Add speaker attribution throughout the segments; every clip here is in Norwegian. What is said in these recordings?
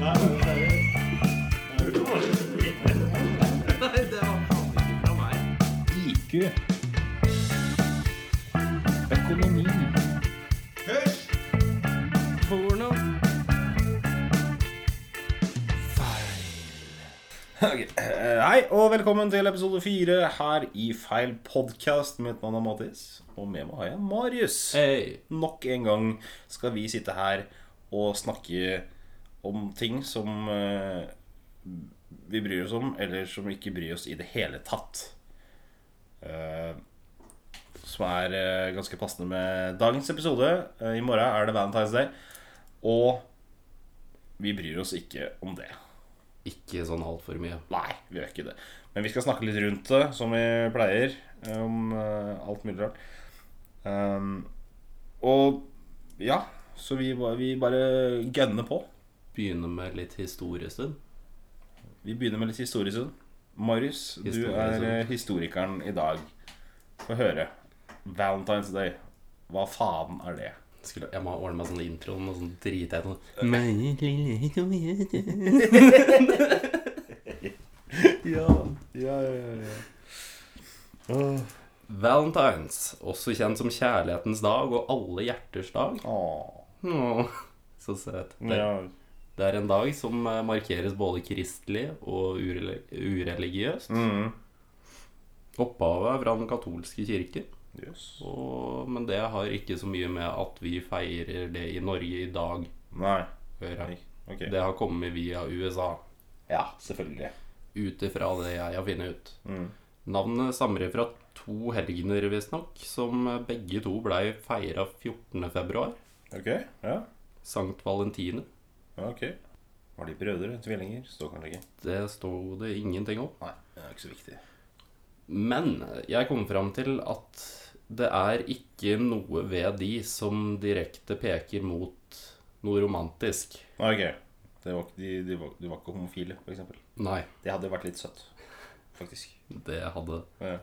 Speaker 1: IQ. Økonomi.
Speaker 2: Porno.
Speaker 1: Feil. Hei, og velkommen til episode fire her i Feil podkast. Mitt navn er Mattis, og med meg har jeg Marius. Nok en gang skal vi sitte her og snakke om ting som eh, vi bryr oss om, eller som vi ikke bryr oss i det hele tatt. Eh, som er eh, ganske passende med dagens episode. I morgen er det Valentine's Day, og vi bryr oss ikke om det.
Speaker 2: Ikke sånn altfor mye.
Speaker 1: Nei, vi gjør ikke det. Men vi skal snakke litt rundt det, som vi pleier. Om alt mulig rart. Um, og ja, så vi, vi bare gønner på.
Speaker 2: Begynne med litt historiestund.
Speaker 1: Vi begynner med litt historiestund. Marius, du er eh, historikeren i dag. Få høre. Valentine's Day. Hva faen er det?
Speaker 2: Skulle, jeg må ordne meg sånn intro og sånn dritteit Ja, Meg.
Speaker 1: Ja, ja, ja, ja.
Speaker 2: Valentines, også kjent som kjærlighetens dag og alle hjerters dag.
Speaker 1: Åh.
Speaker 2: Oh, så søt. Det,
Speaker 1: Ja.
Speaker 2: Det er en dag som eh, markeres både kristelig og ureligiøst.
Speaker 1: Mm.
Speaker 2: Opphavet er fra den katolske kirke.
Speaker 1: Yes.
Speaker 2: Og, men det har ikke så mye med at vi feirer det i Norge i dag
Speaker 1: Nei. Okay.
Speaker 2: Det har kommet via USA,
Speaker 1: Ja, selvfølgelig.
Speaker 2: ut ifra det jeg har funnet ut.
Speaker 1: Mm.
Speaker 2: Navnet stammer fra to helgener, visstnok, som begge to blei feira 14. februar.
Speaker 1: Ok, ja.
Speaker 2: Sankt Valentine.
Speaker 1: Ok. Var de brødre? Tvillinger? Står kanskje ikke.
Speaker 2: Det sto det ingenting om.
Speaker 1: Nei, det er ikke så viktig.
Speaker 2: Men jeg kom fram til at det er ikke noe ved de som direkte peker mot noe romantisk.
Speaker 1: Ok. Det var, de, de, var, de var ikke homofile, for eksempel.
Speaker 2: Nei,
Speaker 1: Det hadde vært litt søtt, faktisk.
Speaker 2: det hadde
Speaker 1: Ja.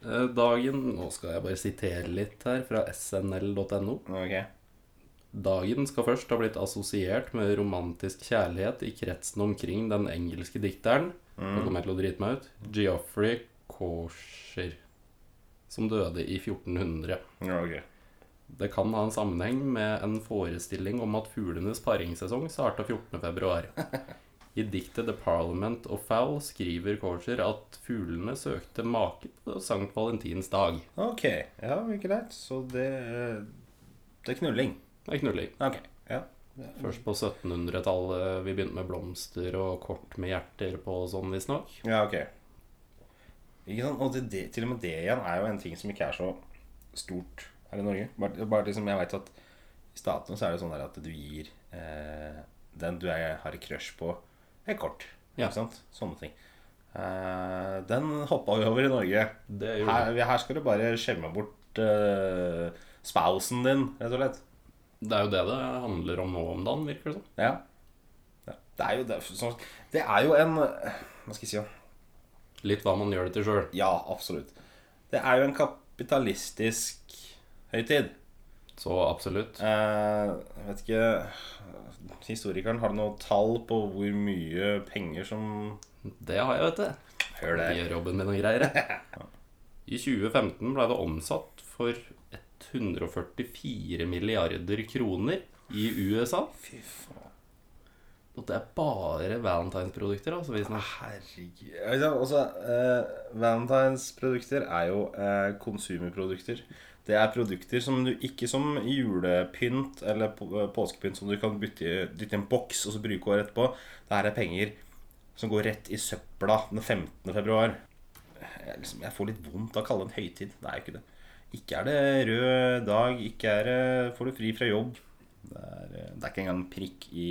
Speaker 2: Eh, Dagen Nå skal jeg bare sitere litt her fra snl.no.
Speaker 1: Ok.
Speaker 2: Dagen skal først ha blitt assosiert med romantisk kjærlighet i kretsen omkring den engelske dikteren Nå kommer jeg til å drite meg ut. Geoffrey Chaucer, som døde i 1400.
Speaker 1: Ja, okay.
Speaker 2: Det kan ha en sammenheng med en forestilling om at fuglenes paringssesong starta 14.2. I diktet 'The Parliament of Fowl' skriver Chaucer at fuglene søkte make på Sankt Valentins dag.
Speaker 1: Ok, ja, greit. Så det Det er knulling.
Speaker 2: Det er knulling.
Speaker 1: Okay. Ja.
Speaker 2: Først på 1700-tallet vi begynte med blomster og kort med hjerter på sånn, visstnok.
Speaker 1: Ja, ok. Ikke sant? Og det, det, til og med det igjen er jo en ting som ikke er så stort her i Norge. Bare, bare liksom jeg vet at i statene så er det sånn at du gir eh, den du er, har et crush på, et kort.
Speaker 2: Ja.
Speaker 1: Ikke sant? Sånne ting. Eh, den hoppa vi over i Norge.
Speaker 2: Det
Speaker 1: Her, her skal du bare skjemme bort eh, spousen din, rett og slett.
Speaker 2: Det er jo det det handler om nå om dagen, virker det som.
Speaker 1: Ja. ja. Det er jo det, sånn, det er jo en Hva skal jeg si?
Speaker 2: Litt hva man gjør det til sjøl.
Speaker 1: Ja, absolutt. Det er jo en kapitalistisk høytid.
Speaker 2: Så absolutt.
Speaker 1: Eh, jeg vet ikke Historikeren, har du noe tall på hvor mye penger som
Speaker 2: Det har jeg, vet du.
Speaker 1: Hør det.
Speaker 2: Gjør jobben min og greier. I 2015 ble det omsatt for 144 milliarder kroner i USA.
Speaker 1: Fy faen.
Speaker 2: Og det er bare Valentine's-produkter, altså. Visstnok.
Speaker 1: Herregud. Altså, eh, Valentines produkter er jo eh, konsumerprodukter. Det er produkter som du ikke som julepynt eller på- eh, påskepynt som du kan bytte, dytte i en boks og så bruke året etterpå. Det her er penger som går rett i søpla den 15. februar. Jeg, liksom, jeg får litt vondt av å kalle det en høytid. Det er jo ikke det. Ikke er det rød dag, ikke er det får du fri fra jobb. Det er, eh, det er ikke engang prikk i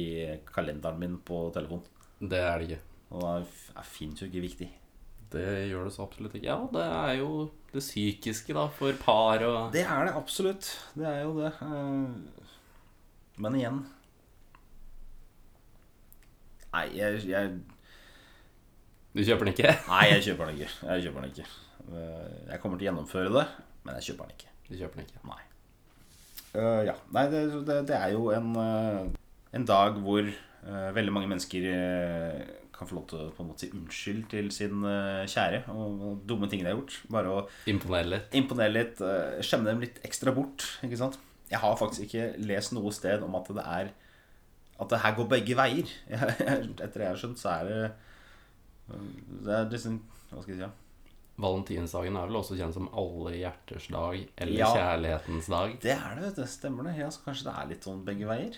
Speaker 1: kalenderen min på telefonen.
Speaker 2: Det er det ikke.
Speaker 1: Og det fins jo ikke viktig.
Speaker 2: Det gjør det så absolutt ikke. Ja, det er jo det psykiske, da, for par og
Speaker 1: Det er det absolutt. Det er jo det. Eh, Men igjen Nei, jeg, jeg
Speaker 2: Du kjøper den ikke?
Speaker 1: Nei, jeg kjøper den ikke. Jeg kjøper den ikke. Eh, Jeg kommer til å gjennomføre det, men jeg kjøper den ikke.
Speaker 2: Du kjøper den ikke.
Speaker 1: Nei. Uh, ja. Nei, det, det, det er jo en, uh, en dag hvor uh, veldig mange mennesker kan få lov til å på en måte si unnskyld til sin kjære og, og dumme ting de har gjort. Bare å
Speaker 2: Imponere litt.
Speaker 1: imponere litt, skjemme dem litt ekstra bort. Ikke sant? Jeg har faktisk ikke lest noe sted om at det er At det her går begge veier. Etter det jeg har skjønt, så er det Det er liksom Hva skal jeg si? Ja?
Speaker 2: Valentinsdagen er vel også kjent som alle hjerters dag eller
Speaker 1: Ja.
Speaker 2: kjærlighetens dag.
Speaker 1: Det er det, vet du. Stemmer det. Ja, så kanskje det er litt sånn begge veier.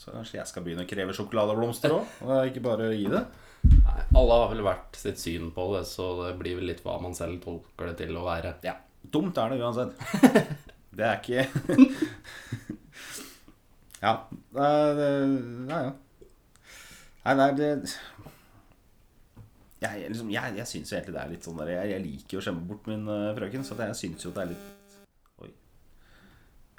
Speaker 1: Så kanskje jeg skal begynne å kreve sjokoladeblomster òg, og ikke bare gi det.
Speaker 2: Nei, alle har vel hvert sitt syn på det, så det blir vel litt hva man selv tolker det til å være.
Speaker 1: Ja. Dumt er det uansett. Det er ikke Ja. Det, er ja. Nei, nei, det Jeg, liksom, jeg, jeg syns jo egentlig det er litt sånn der Jeg, jeg liker jo å skjemme bort min uh, frøken, så jeg syns jo det er litt Oi.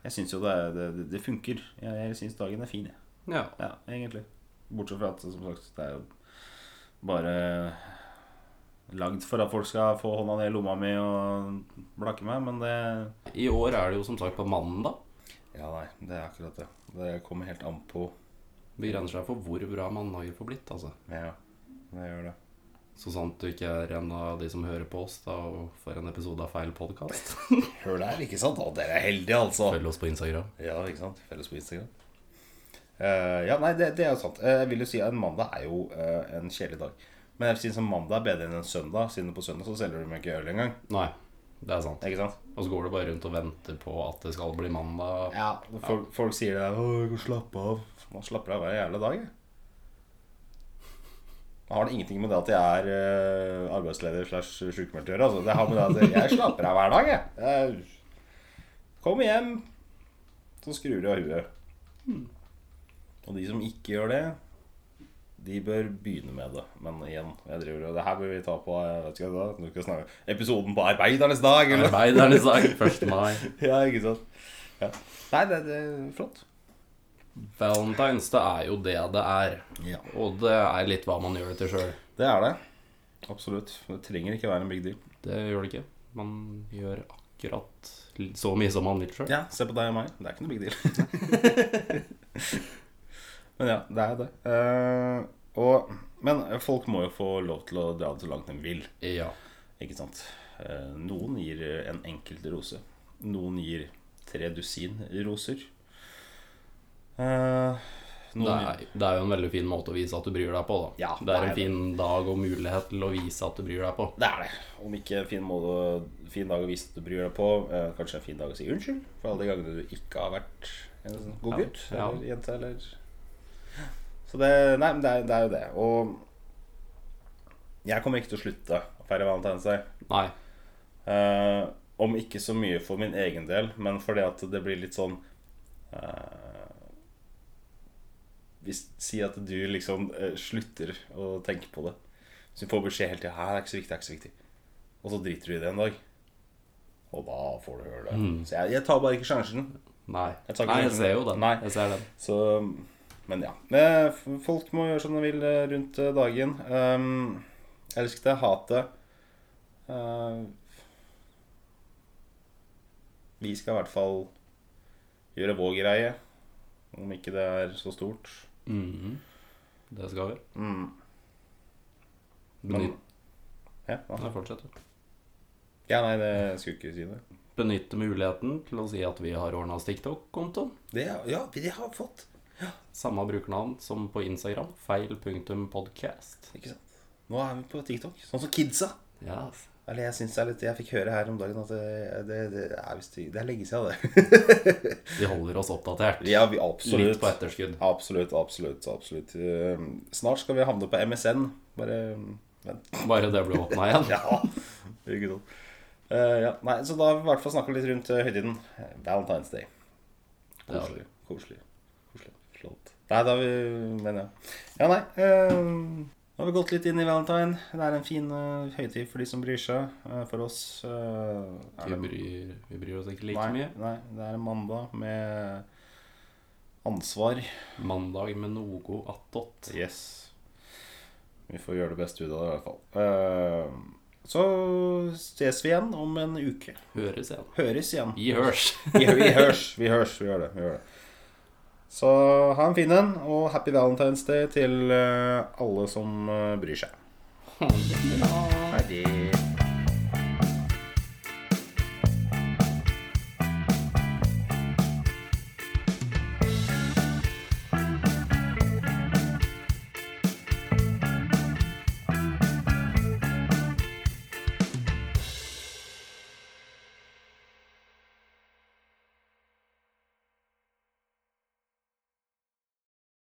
Speaker 1: Jeg syns jo det, er- det, det, det funker. Jeg, jeg syns dagen er fin, jeg.
Speaker 2: Ja.
Speaker 1: Ja, egentlig. Bortsett fra at som sagt, det er jo bare lagd for at folk skal få hånda ned i lomma mi og blakke meg, men det
Speaker 2: I år er det jo som sagt på mandag.
Speaker 1: Ja, nei, det er akkurat det. Det kommer helt an på
Speaker 2: Begrenser seg for hvor bra mandager får blitt, altså.
Speaker 1: Ja, det gjør det.
Speaker 2: Så sant du ikke er en av de som hører på oss da og får en episode av feil podkast.
Speaker 1: Hør der, ikke sant? Å, dere er heldige, altså.
Speaker 2: Følg oss på Instagram.
Speaker 1: Ja, ikke sant? Følg oss på Instagram. Uh, ja, nei, det, det er jo sant. Eh, jeg vil jo si at en mandag er jo uh, en kjedelig dag. Men jeg vil si som mandag er bedre enn en søndag, siden på søndag så selger du meg ikke øl engang.
Speaker 2: Nei, det er sant.
Speaker 1: Ikke sant?
Speaker 2: Og så går du bare rundt og venter på at det skal bli mandag.
Speaker 1: Ja, folk, folk sier det der 'Å, slappe av'. Man slapper av hver jævla dag, jeg. Har det ingenting med det at jeg er eh, arbeidsleder slash sykemeldt å gjøre. Altså. Det har med det at jeg slapper av hver dag, jeg. jeg kommer hjem, så skrur de av huet. Og de som ikke gjør det, de bør begynne med det. Men igjen, jeg driver og Det her bør vi ta på jeg vet ikke hva, nå skal vi snakke episoden på arbeidernes dag, eller?
Speaker 2: Arbeidernes dag, 1. mai.
Speaker 1: Ja, ikke sant? Ja. Nei, det, det er flott.
Speaker 2: Valentines, det er jo det det er.
Speaker 1: Ja.
Speaker 2: Og det er litt hva man gjør det til sjøl.
Speaker 1: Det er det. Absolutt. Det trenger ikke være en big deal.
Speaker 2: Det gjør det ikke. Man gjør akkurat så mye som man vil sjøl.
Speaker 1: Ja, se på deg og meg. Det er ikke noe big deal. men ja, det er det. Uh, og, men folk må jo få lov til å dra det så langt de vil.
Speaker 2: Ja.
Speaker 1: Ikke sant? Uh, noen gir en enkelt rose. Noen gir tre dusin roser. Eh,
Speaker 2: Det er, det er jo en veldig fin måte å vise at du bryr deg på, da.
Speaker 1: Ja,
Speaker 2: det er
Speaker 1: det
Speaker 2: en fin dag og mulighet til å vise at du bryr deg på.
Speaker 1: Det er det. Om ikke en fin, fin dag å vise at du bryr deg på. Eh, kanskje en fin dag å si unnskyld for alle de gangene du ikke har vært en god
Speaker 2: Ja,
Speaker 1: gutt
Speaker 2: ja.
Speaker 1: eller jente. Eller Så det Nei, det er, det er jo det. Og jeg kommer ikke til å slutte å feire Valentine's Day.
Speaker 2: Nei.
Speaker 1: Eh, om ikke så mye for min egen del, men fordi at det blir litt sånn eh, hvis, Si at du liksom eh, slutter å tenke på det. Så du får beskjed hele tida 'Det er ikke så viktig, det er ikke så viktig'. Og så driter du i det en dag. Og da får du høre det.
Speaker 2: Mm.
Speaker 1: Så jeg, jeg tar bare ikke sjansen.
Speaker 2: Nei.
Speaker 1: Jeg
Speaker 2: Nei, jeg ser jo den. Jeg ser den.
Speaker 1: Så Men ja. Eh, Folk må gjøre som de vil eh, rundt eh, dagen. Um, elsk det, hat det. Uh, vi skal i hvert fall gjøre vår greie. Om ikke det er så stort.
Speaker 2: Mhm. Det skal vi.
Speaker 1: Mm.
Speaker 2: Benytt,
Speaker 1: Ja?
Speaker 2: Nei, fortsett. du.
Speaker 1: ja, nei, det skulle ikke si det.
Speaker 2: Benytte muligheten til å si at vi har ordna oss
Speaker 1: TikTok-kontoen. Ja, vi har fått.
Speaker 2: Samme brukernavn som på Instagram. Feil.podcast.
Speaker 1: Ikke sant. Nå er vi på TikTok. Sånn som kidsa.
Speaker 2: Ja.
Speaker 1: Eller jeg synes det er litt Jeg fikk høre her om dagen at det, det, det, er, visst- det er lenge siden, det.
Speaker 2: Vi holder oss oppdatert.
Speaker 1: Ja, vi absolutt.
Speaker 2: Litt på etterskudd.
Speaker 1: Absolutt, absolutt. absolutt Eh, Snart skal vi havne på MSN. Bare vent.
Speaker 2: Bare det ble åpna igjen.
Speaker 1: Ja, ikke sant. Eh, ja. Nei, så da har vi i hvert fall snakka litt rundt eh, høytiden. Valentine's Day. Koselig. Koselig. Koselig. Flott. Nei, da har vi Men ja. Ja, nei. eh, nå har vi gått litt inn i valentine. Det er en fin uh, høytid for de som bryr seg. Uh, for oss uh,
Speaker 2: Vi bryr, vi bryr oss ikke like
Speaker 1: nei,
Speaker 2: mye.
Speaker 1: Nei, det er en mandag med ansvar.
Speaker 2: Mandag med noe attåt.
Speaker 1: Yes. Vi får gjøre det beste ut av det, i hvert fall. Så ses vi igjen om en uke.
Speaker 2: Høres igjen.
Speaker 1: Høres igjen.
Speaker 2: Vi hørs.
Speaker 1: Vi, vi hørs. Vi hørs. Vi gjør det. Vi gjør det. Så ha en fin en, og happy Valentine's Day til eh, alle som eh, bryr seg.
Speaker 2: Bra.
Speaker 1: Ferdig.